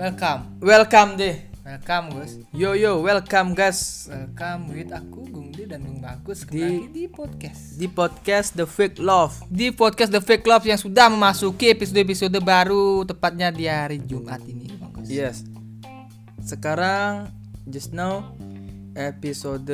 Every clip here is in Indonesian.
Welcome, Welcome deh. welcome Gus. Yo yo, welcome guys Welcome with aku Gung Di dan Gung Bagus Di- kembali di podcast. di podcast The Fake Love. Di podcast The Fake Love yang sudah memasuki episode-episode baru tepatnya di hari Jumat ini, Bang Gus. Yes. Sekarang just now episode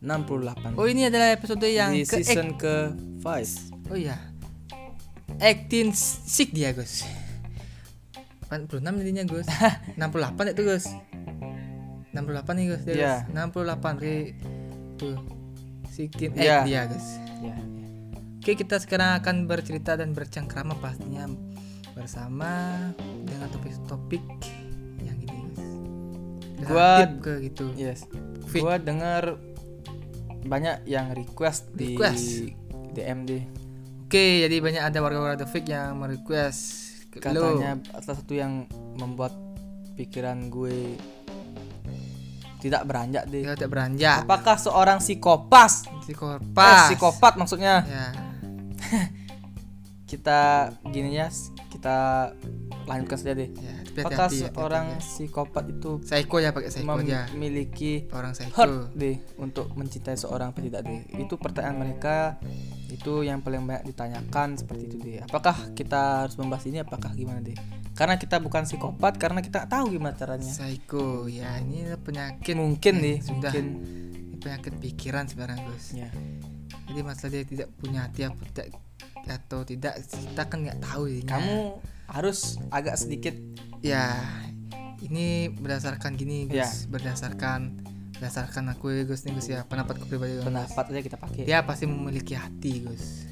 68. Oh ini adalah episode yang di ke season ke 5. Oh iya. Acting sick dia Gus. 46 intinya Gus. 68 itu Gus. 68 nih Gus. Dia. Gus. 68 Oke. Tuh. Sikin Iya. dia Gus. Ya. Oke kita sekarang akan bercerita dan bercengkrama pastinya bersama dengan topik-topik yang ini Gus. Gua- ke gitu. Yes. Fik. Gua dengar banyak yang request di Request. DM deh. Oke jadi banyak ada warga-warga The Fake yang merequest lo. Katanya salah satu yang membuat pikiran gue tidak beranjak deh. Tidak beranjak. Apakah seorang psikopas? Psikopat. Eh, psikopat maksudnya. Ya. Kita gini ya, kita lanjutkan saja deh. Ya, Apakah hati-hati, seorang hati-hati psikopat itu psycho ya pakai psycho aja. memiliki Orang psycho. hurt deh untuk mencintai seorang atau tidak deh? Itu pertanyaan mereka. Itu yang paling banyak ditanyakan seperti itu deh. Apakah kita harus membahas ini? Apakah gimana deh? Karena kita bukan psikopat, karena kita tahu gimana caranya. Psycho. Ya, ini penyakit Mungkin eh, deh, sudah mungkin. Penyakit pikiran sebenarnya, Gus. Ya. Jadi masalah dia tidak punya hati apa tidak atau tidak kita kan nggak tahu ini. Kamu harus agak sedikit ya ini berdasarkan gini Gus, Ya. berdasarkan berdasarkan aku ya Gus nih Gus ya pendapatku pribadi Gus. pendapat aja kita pakai. Dia pasti memiliki hati Gus.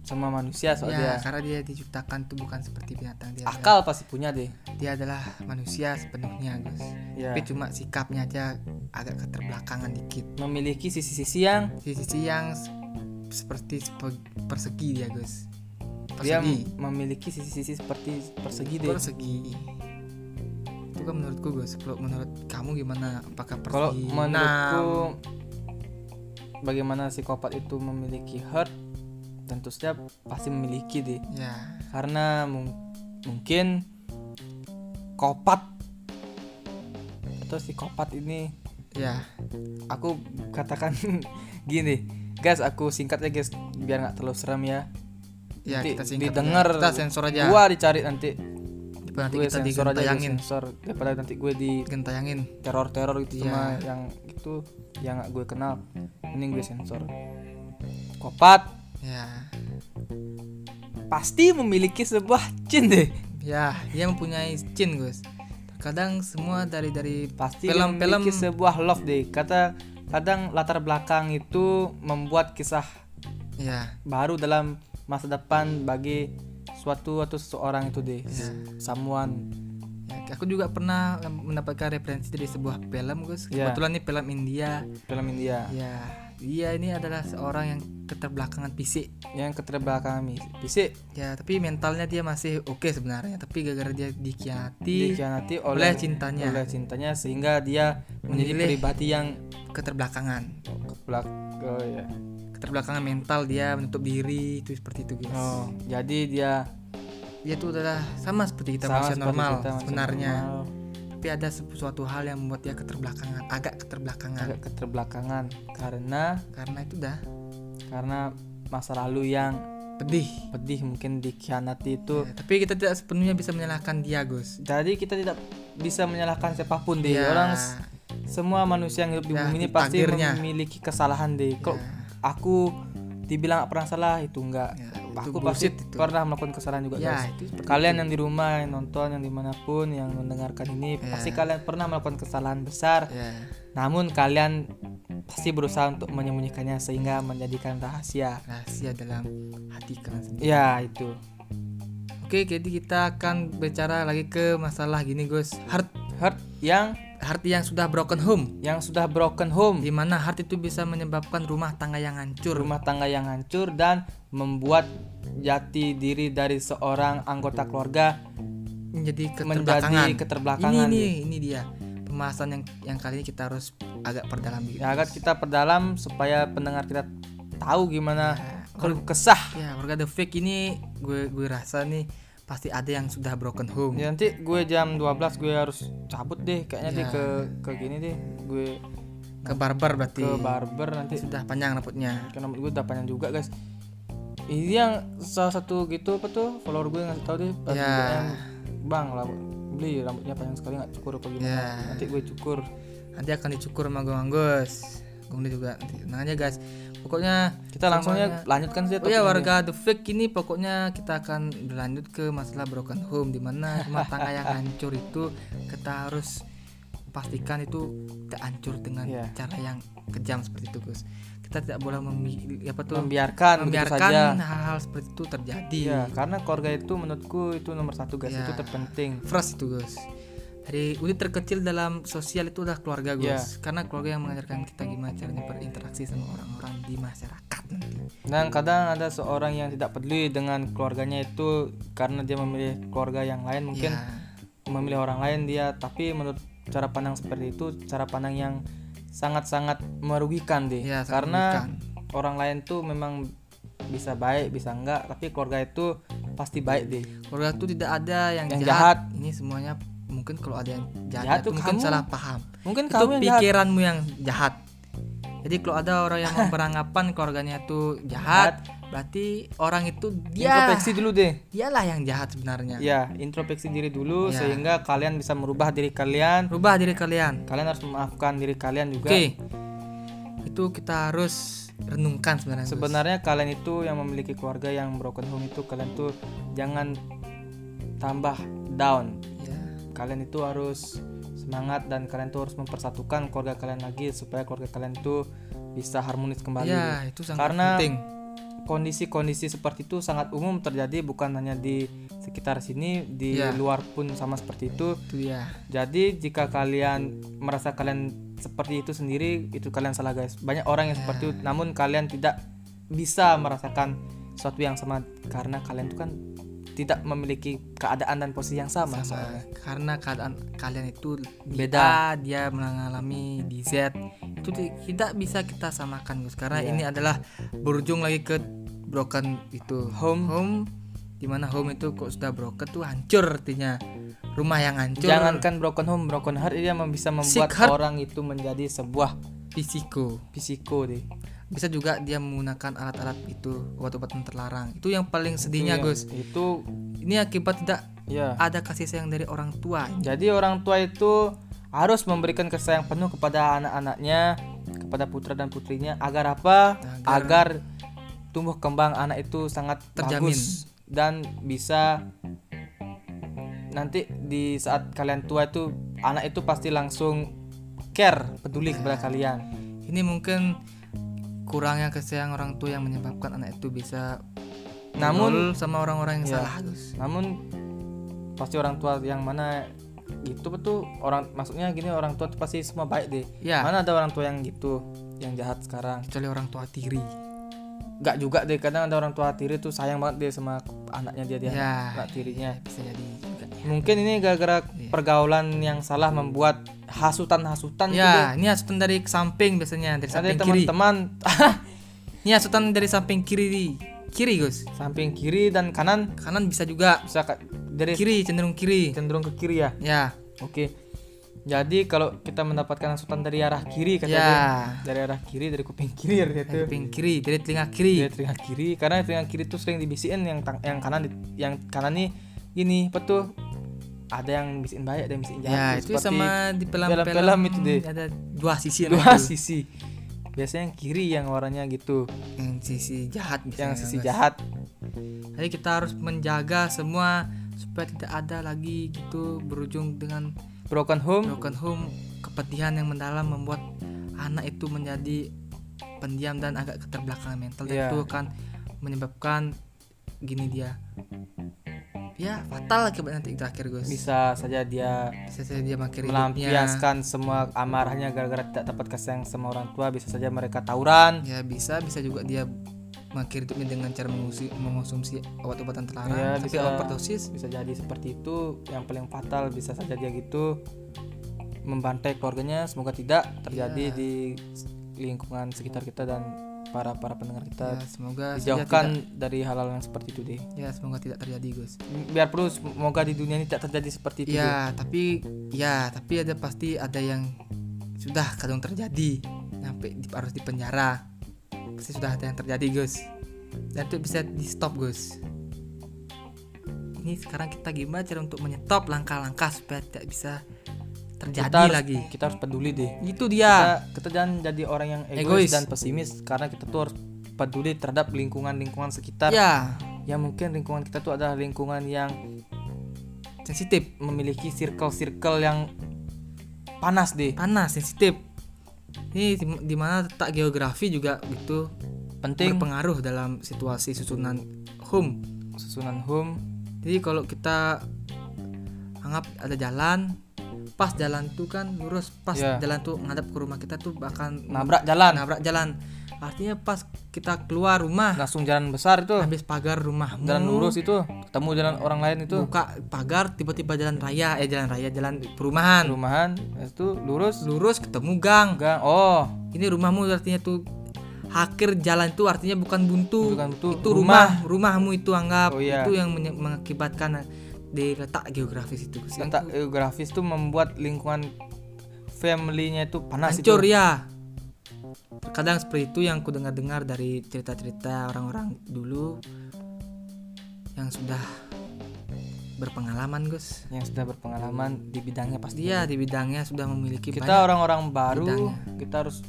Sama manusia Ya, soalnya. karena dia diciptakan tuh bukan seperti binatang dia. adalah- Akal pasti punya deh. dia adalah manusia sepenuhnya Gus. Ya. Tapi cuma sikapnya aja agak keterbelakangan dikit. Memiliki sisi-sisi yang Sisi yang seperti sepe- persegi dia Gus. Dia Persegi. memiliki sisi-sisi seperti persegi deh. persegi. Itu kan menurutku Gus. Kalau menurut kamu gimana? Apakah persegi? Kalau menurutku bagaimana psikopat itu memiliki hurt tentu saja pasti memiliki deh. ya Karena mung- mungkin kopat atau psikopat ini ya aku katakan gini guys aku singkat ya guys biar nggak terlalu serem ya ya Nanti kita singkat didengar. aja. kita sensor aja. Gua dicari nanti. Nanti gue kita sensor aja sensor. Daripada nanti gue di gentayangin teror teror gitu Iya. sama yang itu yang nggak gue kenal. Ini gue sensor. Kopat. Ya. Pasti memiliki sebuah cin deh. Ya dia mempunyai cin Gus. Terkadang semua dari dari pasti Film-film- memiliki sebuah love deh. Kata kadang latar belakang itu membuat kisah ya. baru dalam masa depan bagi suatu atau seseorang itu deh Ya. someone Ya, aku juga pernah mendapatkan referensi dari sebuah film Gus. Ya. Kebetulan ini film India. film India Ya, dia ini adalah seorang yang keterbelakangan fisik. yang keterbelakangan fisik Ya, tapi mentalnya dia masih oke sebenarnya. Tapi gara-gara dia dikhianati dikhianati oleh oleh cintanya, oleh cintanya sehingga dia menjadi pribadi yang keterbelakangan. oh ya Keterbelakangan mental dia menutup diri itu seperti itu guys. oh jadi dia Dia tuh adalah sama seperti kita sama manusia seperti normal kita, manusia sebenarnya. normal, Tapi ada sesuatu hal yang membuat dia keterbelakangan, agak keterbelakangan. agak keterbelakangan. Karena Karena itu dah. Karena masa lalu yang pedih. pedih mungkin dikhianati itu. Ya, tapi kita tidak sepenuhnya bisa menyalahkan dia, Gus. jadi kita tidak bisa menyalahkan siapa pun deh Ya, orang semua manusia yang hidup di Ya, bumi ini pasti memiliki kesalahan deh kok Ya. aku dibilang nggak pernah salah itu enggak Ya, aku pasti itu. pernah melakukan kesalahan juga ya guys itu kalian yang di rumah yang nonton yang di mana pun yang mendengarkan ini Ya. pasti kalian pernah melakukan kesalahan besar ya namun kalian pasti berusaha untuk menyembunyikannya sehingga menjadikan rahasia rahasia dalam hati kalian sendiri. ya itu Oke, jadi kita akan bicara lagi ke masalah gini, Gus. Heart hurt yang hati yang sudah broken home. yang sudah broken home Di mana heart itu bisa menyebabkan rumah tangga yang hancur. rumah tangga yang hancur dan membuat jati diri dari seorang anggota keluarga menjadi menjadi keterbelakangan. keterbelakangan Ini nih, ini dia. Pembahasan yang yang kali ini kita harus agak perdalam gitu. ya agar kita perdalam supaya pendengar kita tahu gimana kalau kesah ya keluarga the fake ini gue gue rasa nih pasti ada yang sudah broken home. Ya nanti gue jam 12 gue harus cabut deh kayaknya deh Ya. ke ke gini deh. Gue ke barber berarti. Ke barber nanti. Sudah panjang rambutnya. Karena rambut gue udah panjang juga guys. Ini yang salah satu gitu apa tuh? Follower gue ngasih tau deh pas Ya. Bang lah beli rambutnya panjang sekali nggak cukur apa gimana? Ya. nanti gue cukur. Nanti akan dicukur sama Gung Anggus Lee juga. Nanti guys pokoknya kita langsungnya lanjutkan sih Oh ya warga The Fake ini pokoknya kita akan berlanjut ke masalah broken home di mana rumah tangga yang hancur itu kita harus pastikan itu tidak hancur dengan Iya. cara yang kejam seperti itu Gus. Kita tidak boleh membi apa tuh membiarkan, membiarkan saja hal-hal seperti itu terjadi. Iya, karena keluarga itu menurutku itu nomor satu guys, Ya. itu terpenting. First itu Gus. Dari unit terkecil dalam sosial itu adalah keluarga Gus. Iya. Karena keluarga yang mengajarkan kita gimana caranya berinteraksi sama orang-orang di masyarakat nanti. Dan kadang ada seorang yang tidak peduli dengan keluarganya itu karena dia memilih keluarga yang lain mungkin Ya. memilih orang lain dia, tapi menurut cara pandang seperti itu cara pandang yang sangat-sangat merugikan deh. Sangat karena merugikan. orang lain tuh memang bisa baik, bisa enggak, tapi keluarga itu pasti baik deh. keluarga itu tidak ada yang, Yang jahat. Ini semuanya mungkin kalau ada yang jahat, Jahat itu tuh mungkin kamu. salah paham. Mungkin itu kamu yang jahat. pikiranmu yang jahat. Jadi kalau ada orang yang beranggapan keluarganya itu jahat, berarti orang itu dia Introspeksi dulu deh. dialah yang jahat sebenarnya. Ya, introspeksi diri dulu Ya. sehingga kalian bisa merubah diri kalian. Rubah diri kalian. Kalian harus memaafkan diri kalian juga. Oke. Itu kita harus renungkan sebenarnya. Sebenarnya kalian itu yang memiliki keluarga yang broken home itu kalian tuh jangan tambah down. Ya. Kalian itu harus semangat dan kalian tuh harus mempersatukan keluarga kalian lagi supaya keluarga kalian itu bisa harmonis kembali. Ya, itu sangat Karena penting. kondisi-kondisi seperti itu sangat umum terjadi bukan hanya di sekitar sini, di Ya. luar pun sama seperti itu. Itu ya. Jadi jika kalian merasa kalian seperti itu sendiri, itu kalian salah guys. Banyak orang yang seperti itu, namun kalian tidak bisa merasakan sesuatu yang sama karena kalian itu kan tidak memiliki keadaan dan posisi yang sama. sama soalnya. karena keadaan kalian itu di Beda. A, dia mengalami di Z itu ti- tidak bisa kita samakan Gus karena Iya. ini adalah berujung lagi ke broken itu home home di mana home itu kok sudah broken tuh hancur artinya rumah yang hancur Jangankan broken home, broken heart dia bisa membuat orang itu menjadi sebuah fisiko fisiko deh. Bisa juga dia menggunakan alat-alat itu obat-obatan terlarang itu yang paling sedihnya Itu Gus Itu ini akibat tidak ya. ada kasih sayang dari orang tua Jadi orang tua itu harus memberikan kasih sayang penuh kepada anak-anaknya, kepada putra dan putrinya agar apa? Agar, tumbuh kembang anak itu sangat Terjamin. bagus dan bisa nanti di saat kalian tua itu anak itu pasti langsung care, peduli kepada kalian. ini mungkin kurangnya kasih sayang orang tua yang menyebabkan anak itu bisa Namun- sama orang-orang yang Ya. salah Gus Namun pasti orang tua yang mana gitu betul orang maksudnya gini orang tua tuh pasti semua baik deh. ya Mana ada orang tua yang gitu, yang jahat sekarang. kecuali orang tua tiri Gak juga deh kadang ada orang tua tiri tuh sayang banget dia sama anaknya dia dia Ya. anak tirinya bisa jadi. Mungkin ini gara-gara pergaulan yang salah membuat hasutan-hasutan ya ini hasutan dari samping biasanya dari ada samping kiri. teman-teman. Ini hasutan dari samping kiri kiri Gus. Samping kiri dan kanan. Kanan bisa juga. Bisa dari kiri cenderung kiri. Cenderung ke kiri ya? Ya. Oke. Jadi kalau kita mendapatkan hasutan dari arah kiri kata ya. dia, dari arah kiri dari kuping kiri dari gitu kuping kiri dari telinga kiri. Dari telinga kiri karena telinga kiri tuh sering dibisikin yang yang kanan yang kanan nih gini apa tuh ada yang bisikin baik ada yang bisikin jahat. Ya itu sama di film-film itu deh. ada dua sisi dua itu. sisi. Biasanya yang kiri yang warnanya gitu. Yang sisi jahat yang sisi jahat. Jadi kita harus menjaga semua supaya tidak ada lagi gitu berujung dengan broken home. broken home, kepedihan yang mendalam membuat anak itu menjadi pendiam dan agak keterbelakangan mental. Dan Iya. itu akan menyebabkan gini dia ya fatal akibat nanti terakhir Gus. Bisa saja dia bisa saja dia makin hidupnya. melampiaskan semua amarahnya gara-gara tidak dapat kasih sayang sama orang tua. Bisa saja mereka tawuran. Ya bisa bisa juga dia mengakhiri hidupnya dengan cara mengusir, mengonsumsi obat-obatan terlarang Ya, sampai bisa. overdosis. Bisa jadi seperti itu. Yang paling fatal bisa saja dia gitu membantai keluarganya. Semoga tidak terjadi Iya. di lingkungan sekitar kita dan para para pendengar kita Ya, semoga dijauhkan tidak- dari hal-hal yang seperti itu deh. Ya semoga tidak terjadi Gus. Biar perlu semoga di dunia ini tidak terjadi seperti itu deh. ya tapi ya tapi ada pasti ada yang sudah kadang terjadi. Sampai di- harus di penjara. Pasti sudah ada yang terjadi Gus. Dan itu bisa di stop Gus. Ini sekarang kita gimana cara untuk menyetop langkah-langkah supaya tidak bisa terjadi kita harus, lagi. kita harus peduli deh. Itu dia. Kita, kita jangan jadi orang yang egois, Egois. dan pesimis karena kita tuh harus peduli terhadap lingkungan-lingkungan sekitar. Ya. Yang mungkin lingkungan kita tuh adalah lingkungan yang sensitif. memiliki circle-circle yang panas deh. Panas sensitif. Ini di- di mana letak geografi juga gitu penting. berpengaruh dalam situasi susunan home susunan home jadi kalau kita anggap ada jalan pas jalan tuh kan lurus pas Ya. jalan tuh ngadap ke rumah kita tuh bahkan nabrak jalan. Nabrak jalan. Artinya pas kita keluar rumah langsung jalan besar itu. habis pagar rumahmu jalan lurus itu ketemu jalan orang lain itu. buka pagar tiba-tiba jalan raya eh jalan raya jalan perumahan. Perumahan itu lurus. Lurus ketemu gang. Gang oh. Ini rumahmu artinya tuh akhir jalan itu artinya bukan buntu. Bukan buntu, itu rumah rumahmu itu anggap. Oh, iya. itu yang mengakibatkan di letak geografis itu Gus. letak geografis tuh membuat lingkungan family-nya itu panas hancur itu ya terkadang seperti itu yang ku dengar-dengar dari cerita-cerita orang-orang dulu yang sudah berpengalaman Gus yang sudah berpengalaman di bidangnya pasti dia di bidangnya sudah memiliki kita orang-orang baru bidangnya. kita harus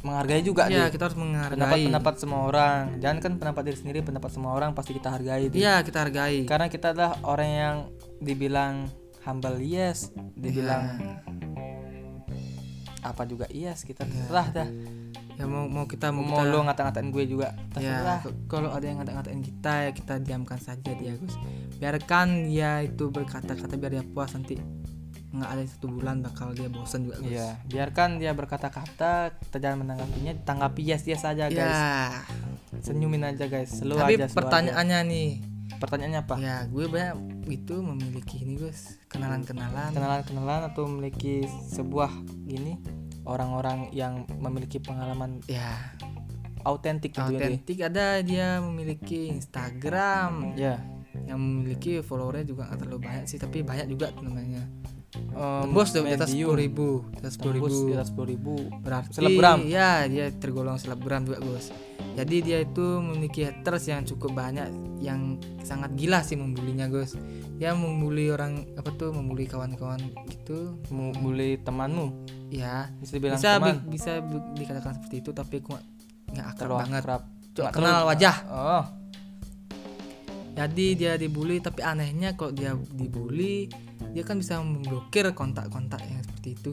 menghargai juga ya deh. kita harus menghargai. Pendapat-pendapat semua orang. Jangan kan pendapat diri sendiri pendapat semua orang pasti kita hargai iya kita hargai. Karena kita adalah orang yang dibilang humble yes. Dibilang Iya. apa juga yes kita terserah dah. Ya mau mau kita mau, mau kita lo ngata-ngatain gue juga ya terserah. k- kalau ada yang ngata-ngatain kita ya kita diamkan saja dia Gus. Biarkan dia itu berkata-kata biar dia puas nanti nggak ada satu bulan bakal dia bosan juga Gus Iya, biarkan dia berkata-kata, kita jangan menanggapinya, tanggapi yes yes aja guys. ya Senyumin aja guys, slow tapi aja. slow pertanyaannya nih aja. pertanyaannya apa? ya gue banyak itu memiliki ini Gus kenalan-kenalan Kenalan-kenalan atau memiliki sebuah gini orang-orang yang memiliki pengalaman ya autentik gitu ya. autentik ada dia memiliki Instagram Ya. yang memiliki followernya juga nggak terlalu banyak sih tapi banyak juga namanya Um, bos udah di atas sepuluh ribu di atas sepuluh ribu. Tembus di atas 10 ribu. berarti Selebgram. ya dia tergolong selebgram juga bos. Jadi dia itu memiliki haters yang cukup banyak yang sangat gila sih membulinya Gus dia membuli orang apa tuh membuli kawan-kawan gitu. Mau bully temanmu, ya bisa dibilang bisa teman. bi- bisa bi- dikatakan seperti itu tapi aku nggak- akrab Terlalu banget. akrab. cuma kenal wajah. Oh, jadi dia dibully tapi anehnya kalau dia dibully dia kan bisa memblokir kontak-kontak yang seperti itu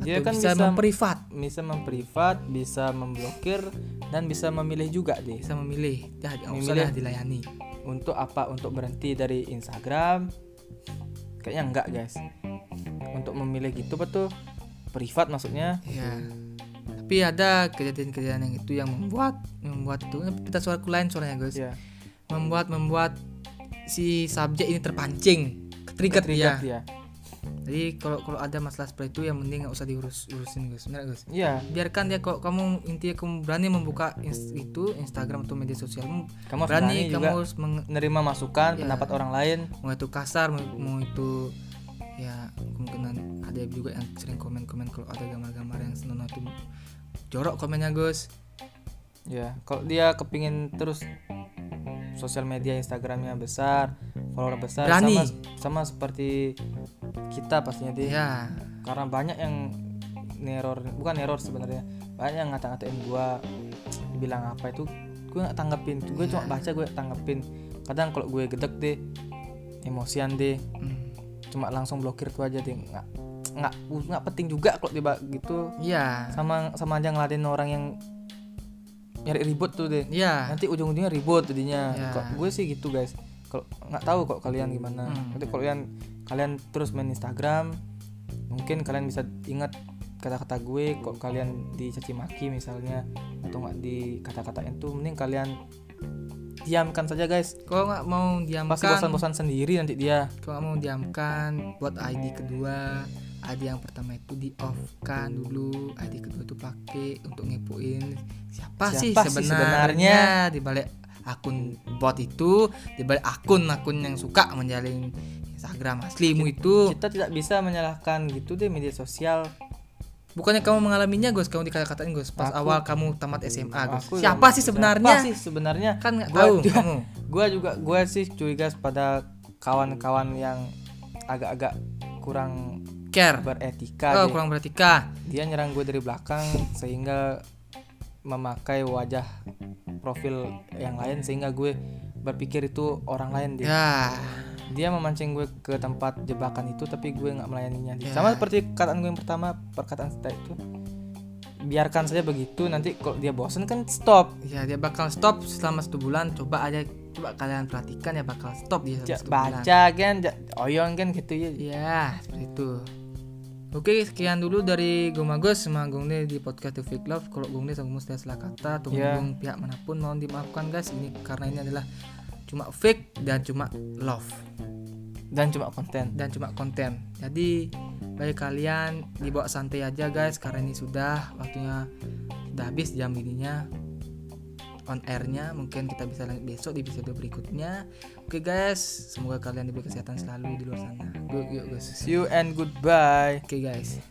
Dia Atau kan bisa bisa- memprivat bisa memprivat, bisa memblokir dan bisa memilih juga deh. bisa memilih ya Memilih. dilayani Untuk apa? Untuk berhenti dari Instagram? Kayaknya enggak, guys. Untuk memilih gitu betul privat maksudnya. Ya. Tapi ada kejadian-kejadian yang itu yang membuat membuat itu kita suaraku lain suaranya guys. Ya. Membuat membuat si subjek ini terpancing, trigger dia. dia. Jadi kalau kalau ada masalah seperti itu yang mending nggak usah diurus urusin guys, benar guys. Iya, Biarkan dia kok kamu intinya kamu berani membuka ins- itu Instagram atau media sosialmu, kamu berani, berani kamu harus menerima masukan, Iya. pendapat orang lain. mau itu kasar, mau, mau itu ya kemungkinan ada juga yang sering komen-komen kalau ada gambar-gambar yang senonoh itu jorok komennya Gus. Ya, kalau dia kepingin terus sosial media Instagramnya besar, follower besar, Berani. sama sama seperti kita pastinya dia. Ya, Karena banyak yang neror, bukan neror sebenarnya, banyak yang ngata-ngatain gua, bilang apa itu, gue nggak tanggepin, gue cuma Iya. baca gue tanggepin. Kadang kalau gue gedek deh, emosian deh, hmm. cuma langsung blokir tuh aja deh, nggak nggak nggak penting juga kalau dia gitu Iya. sama sama aja ngeladen orang yang nyari ribut tuh deh Iya. nanti ujung-ujungnya ribut jadinya Ya. kok gue sih gitu guys kalau nggak tahu kok kalian gimana. Hmm. nanti kalau kalian kalian terus main Instagram mungkin kalian bisa ingat kata-kata gue kok kalian dicaci maki misalnya atau nggak di kata-katain tuh mending kalian diamkan saja guys. Kalau nggak mau pasti diamkan, bosan-bosan sendiri nanti dia. Kalau nggak mau diamkan, buat ID kedua. ID yang pertama itu di off kan dulu ID kedua itu pakai untuk ngepoin siapa, sih Siapa sih sebenarnya? di balik akun bot itu di balik akun-akun yang suka menjalin Instagram aslimu itu. kita tidak bisa menyalahkan gitu deh media sosial. Bukannya kamu mengalaminya Gus? Kamu dikata-katain Gus pas Aku- awal kamu tamat SMA Gus. Aku siapa sih sebenarnya? Siapa sih sebenarnya? Kan nggak tahu juga- kamu. gue juga gue sih curiga pada kawan-kawan yang agak-agak kurang care. beretika oh deh. kurang beretika. Dia nyerang gue dari belakang sehingga memakai wajah profil yang lain sehingga gue berpikir itu orang lain dia. Ya. Dia memancing gue ke tempat jebakan itu tapi gue nggak melayaninya. Ya. sama seperti perkataan gue yang pertama perkataan kita itu biarkan saja begitu nanti kalau dia bosen kan stop. Ya dia bakal stop selama satu bulan. Coba aja coba kalian perhatikan ya bakal stop dia selama Ja- satu bulan. baca kan ja- oyong kan gitu ya. Ya seperti itu Oke sekian dulu dari Gung Magus sama Gung Ne di podcast The Fake Love. Kalau Gung Ne sama Gung salah kata atau Ya. menyinggung pihak mana pun mohon dimaafkan guys. Ini karena ini adalah cuma fake dan cuma love. Dan cuma konten. Dan cuma konten. Jadi bagi kalian dibawa santai aja guys. Karena ini sudah waktunya sudah habis jam ininya on airnya mungkin kita bisa lanjut besok di episode berikutnya. Oke guys semoga kalian diberi kesehatan selalu di luar sana. Yuk yuk guys. See you and goodbye. Oke guys